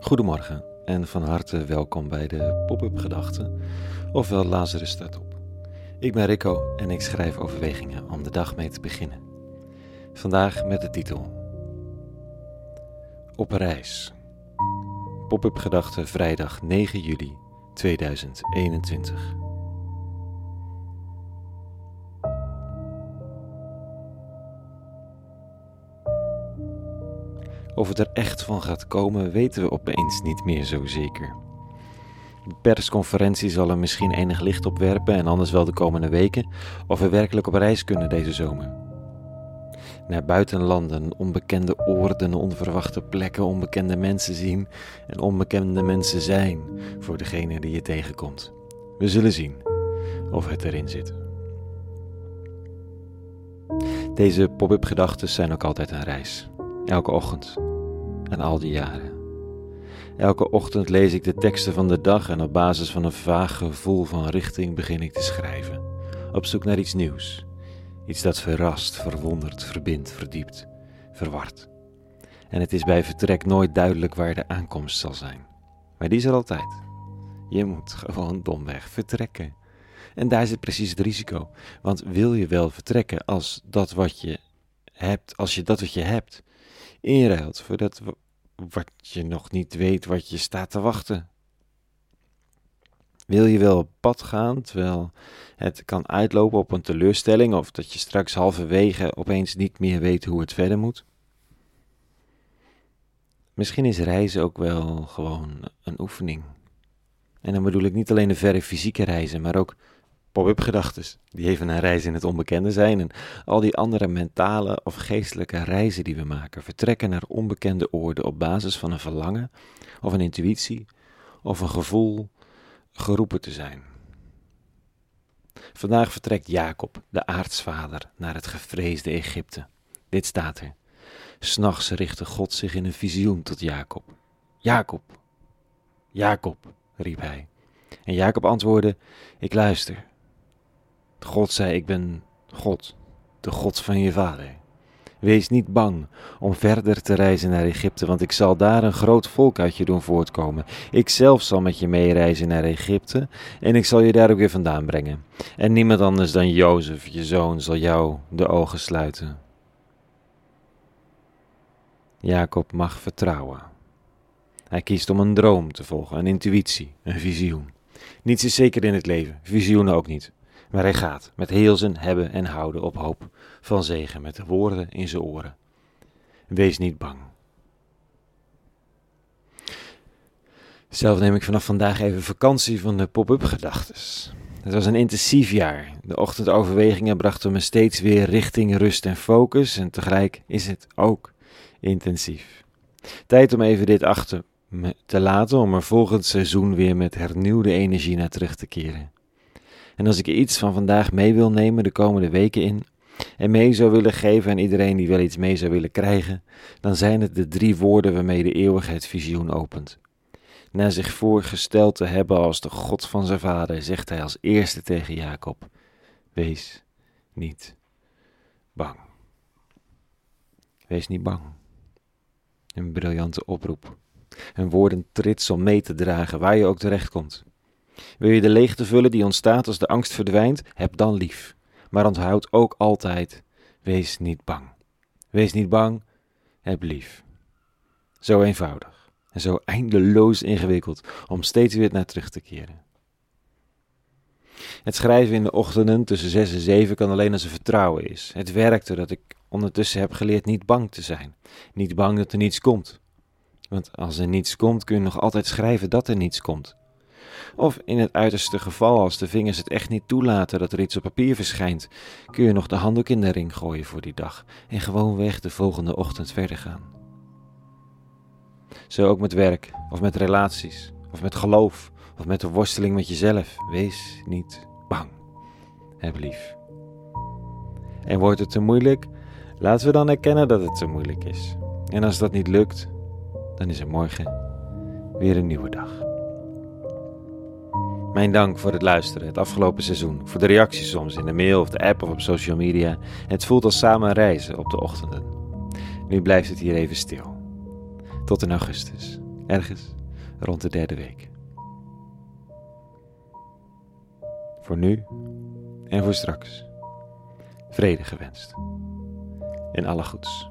Goedemorgen en van harte welkom bij de Pop-up Gedachten, ofwel Lazarus staat op. Ik ben Rico en ik schrijf overwegingen om de dag mee te beginnen. Vandaag met de titel Op reis. Pop-up Gedachten vrijdag 9 juli 2021. Of het er echt van gaat komen, weten we opeens niet meer zo zeker. De persconferentie zal er misschien enig licht op werpen en anders wel de komende weken of we werkelijk op reis kunnen deze zomer. Naar buitenlanden, onbekende oorden, onverwachte plekken, onbekende mensen zien en onbekende mensen zijn voor degene die je tegenkomt. We zullen zien of het erin zit. Deze pop-up gedachten zijn ook altijd een reis. Elke ochtend en al die jaren. Elke ochtend lees ik de teksten van de dag en op basis van een vaag gevoel van richting begin ik te schrijven. Op zoek naar iets nieuws. Iets dat verrast, verwondert, verbindt, verdiept, verward. En het is bij vertrek nooit duidelijk waar de aankomst zal zijn. Maar die is er altijd. Je moet gewoon domweg vertrekken. En daar zit precies het risico. Want wil je wel vertrekken als dat wat je hebt, als je dat wat je hebt, inruilt voor dat wat je nog niet weet wat je staat te wachten. Wil je wel op pad gaan terwijl het kan uitlopen op een teleurstelling of dat je straks halverwege opeens niet meer weet hoe het verder moet? Misschien is reizen ook wel gewoon een oefening. En dan bedoel ik niet alleen de verre fysieke reizen, maar ook pop-up gedachtes, die even een reis in het onbekende zijn en al die andere mentale of geestelijke reizen die we maken, vertrekken naar onbekende oorden op basis van een verlangen of een intuïtie of een gevoel geroepen te zijn. Vandaag vertrekt Jacob, de aartsvader, naar het gevreesde Egypte. Dit staat er. S'nachts richtte God zich in een visioen tot Jacob. Jacob, Jacob, riep hij. En Jacob antwoordde: Ik luister. God zei: Ik ben God, de God van je vader. Wees niet bang om verder te reizen naar Egypte, want ik zal daar een groot volk uit je doen voortkomen. Ik zelf zal met je meereizen naar Egypte en ik zal je daar ook weer vandaan brengen. En niemand anders dan Jozef, je zoon, zal jou de ogen sluiten. Jacob mag vertrouwen. Hij kiest om een droom te volgen, een intuïtie, een visioen. Niets is zeker in het leven, visioenen ook niet. Maar hij gaat met heel zijn hebben en houden op hoop van zegen met de woorden in zijn oren. Wees niet bang. Zelf neem ik vanaf vandaag even vakantie van de pop-up gedachtes. Het was een intensief jaar. De ochtendoverwegingen brachten me steeds weer richting rust en focus en tegelijk is het ook intensief. Tijd om even dit achter me te laten om er volgend seizoen weer met hernieuwde energie naar terug te keren. En als ik iets van vandaag mee wil nemen de komende weken in, en mee zou willen geven aan iedereen die wel iets mee zou willen krijgen, dan zijn het de drie woorden waarmee de eeuwigheid visioen opent. Na zich voorgesteld te hebben als de God van zijn vader, zegt hij als eerste tegen Jacob: Wees niet bang. Wees niet bang. Een briljante oproep. Een woordentrits om mee te dragen waar je ook terechtkomt. Wil je de leegte vullen die ontstaat als de angst verdwijnt? Heb dan lief. Maar onthoud ook altijd: wees niet bang. Wees niet bang, heb lief. Zo eenvoudig en zo eindeloos ingewikkeld om steeds weer naar terug te keren. Het schrijven in de ochtenden tussen zes en zeven kan alleen als er vertrouwen is. Het werkt doordat ik ondertussen heb geleerd niet bang te zijn. Niet bang dat er niets komt. Want als er niets komt, kun je nog altijd schrijven dat er niets komt. Of in het uiterste geval, als de vingers het echt niet toelaten dat er iets op papier verschijnt, kun je nog de handdoek in de ring gooien voor die dag en gewoonweg de volgende ochtend verder gaan. Zo ook met werk, of met relaties, of met geloof, of met de worsteling met jezelf. Wees niet bang. Heb lief. En wordt het te moeilijk? Laten we dan erkennen dat het te moeilijk is. En als dat niet lukt, dan is er morgen weer een nieuwe dag. Mijn dank voor het luisteren het afgelopen seizoen, voor de reacties soms in de mail of de app of op social media. Het voelt als samen reizen op de ochtenden. Nu blijft het hier even stil. Tot in augustus. ergens rond de derde week. Voor nu en voor straks. Vrede gewenst. En alle goeds.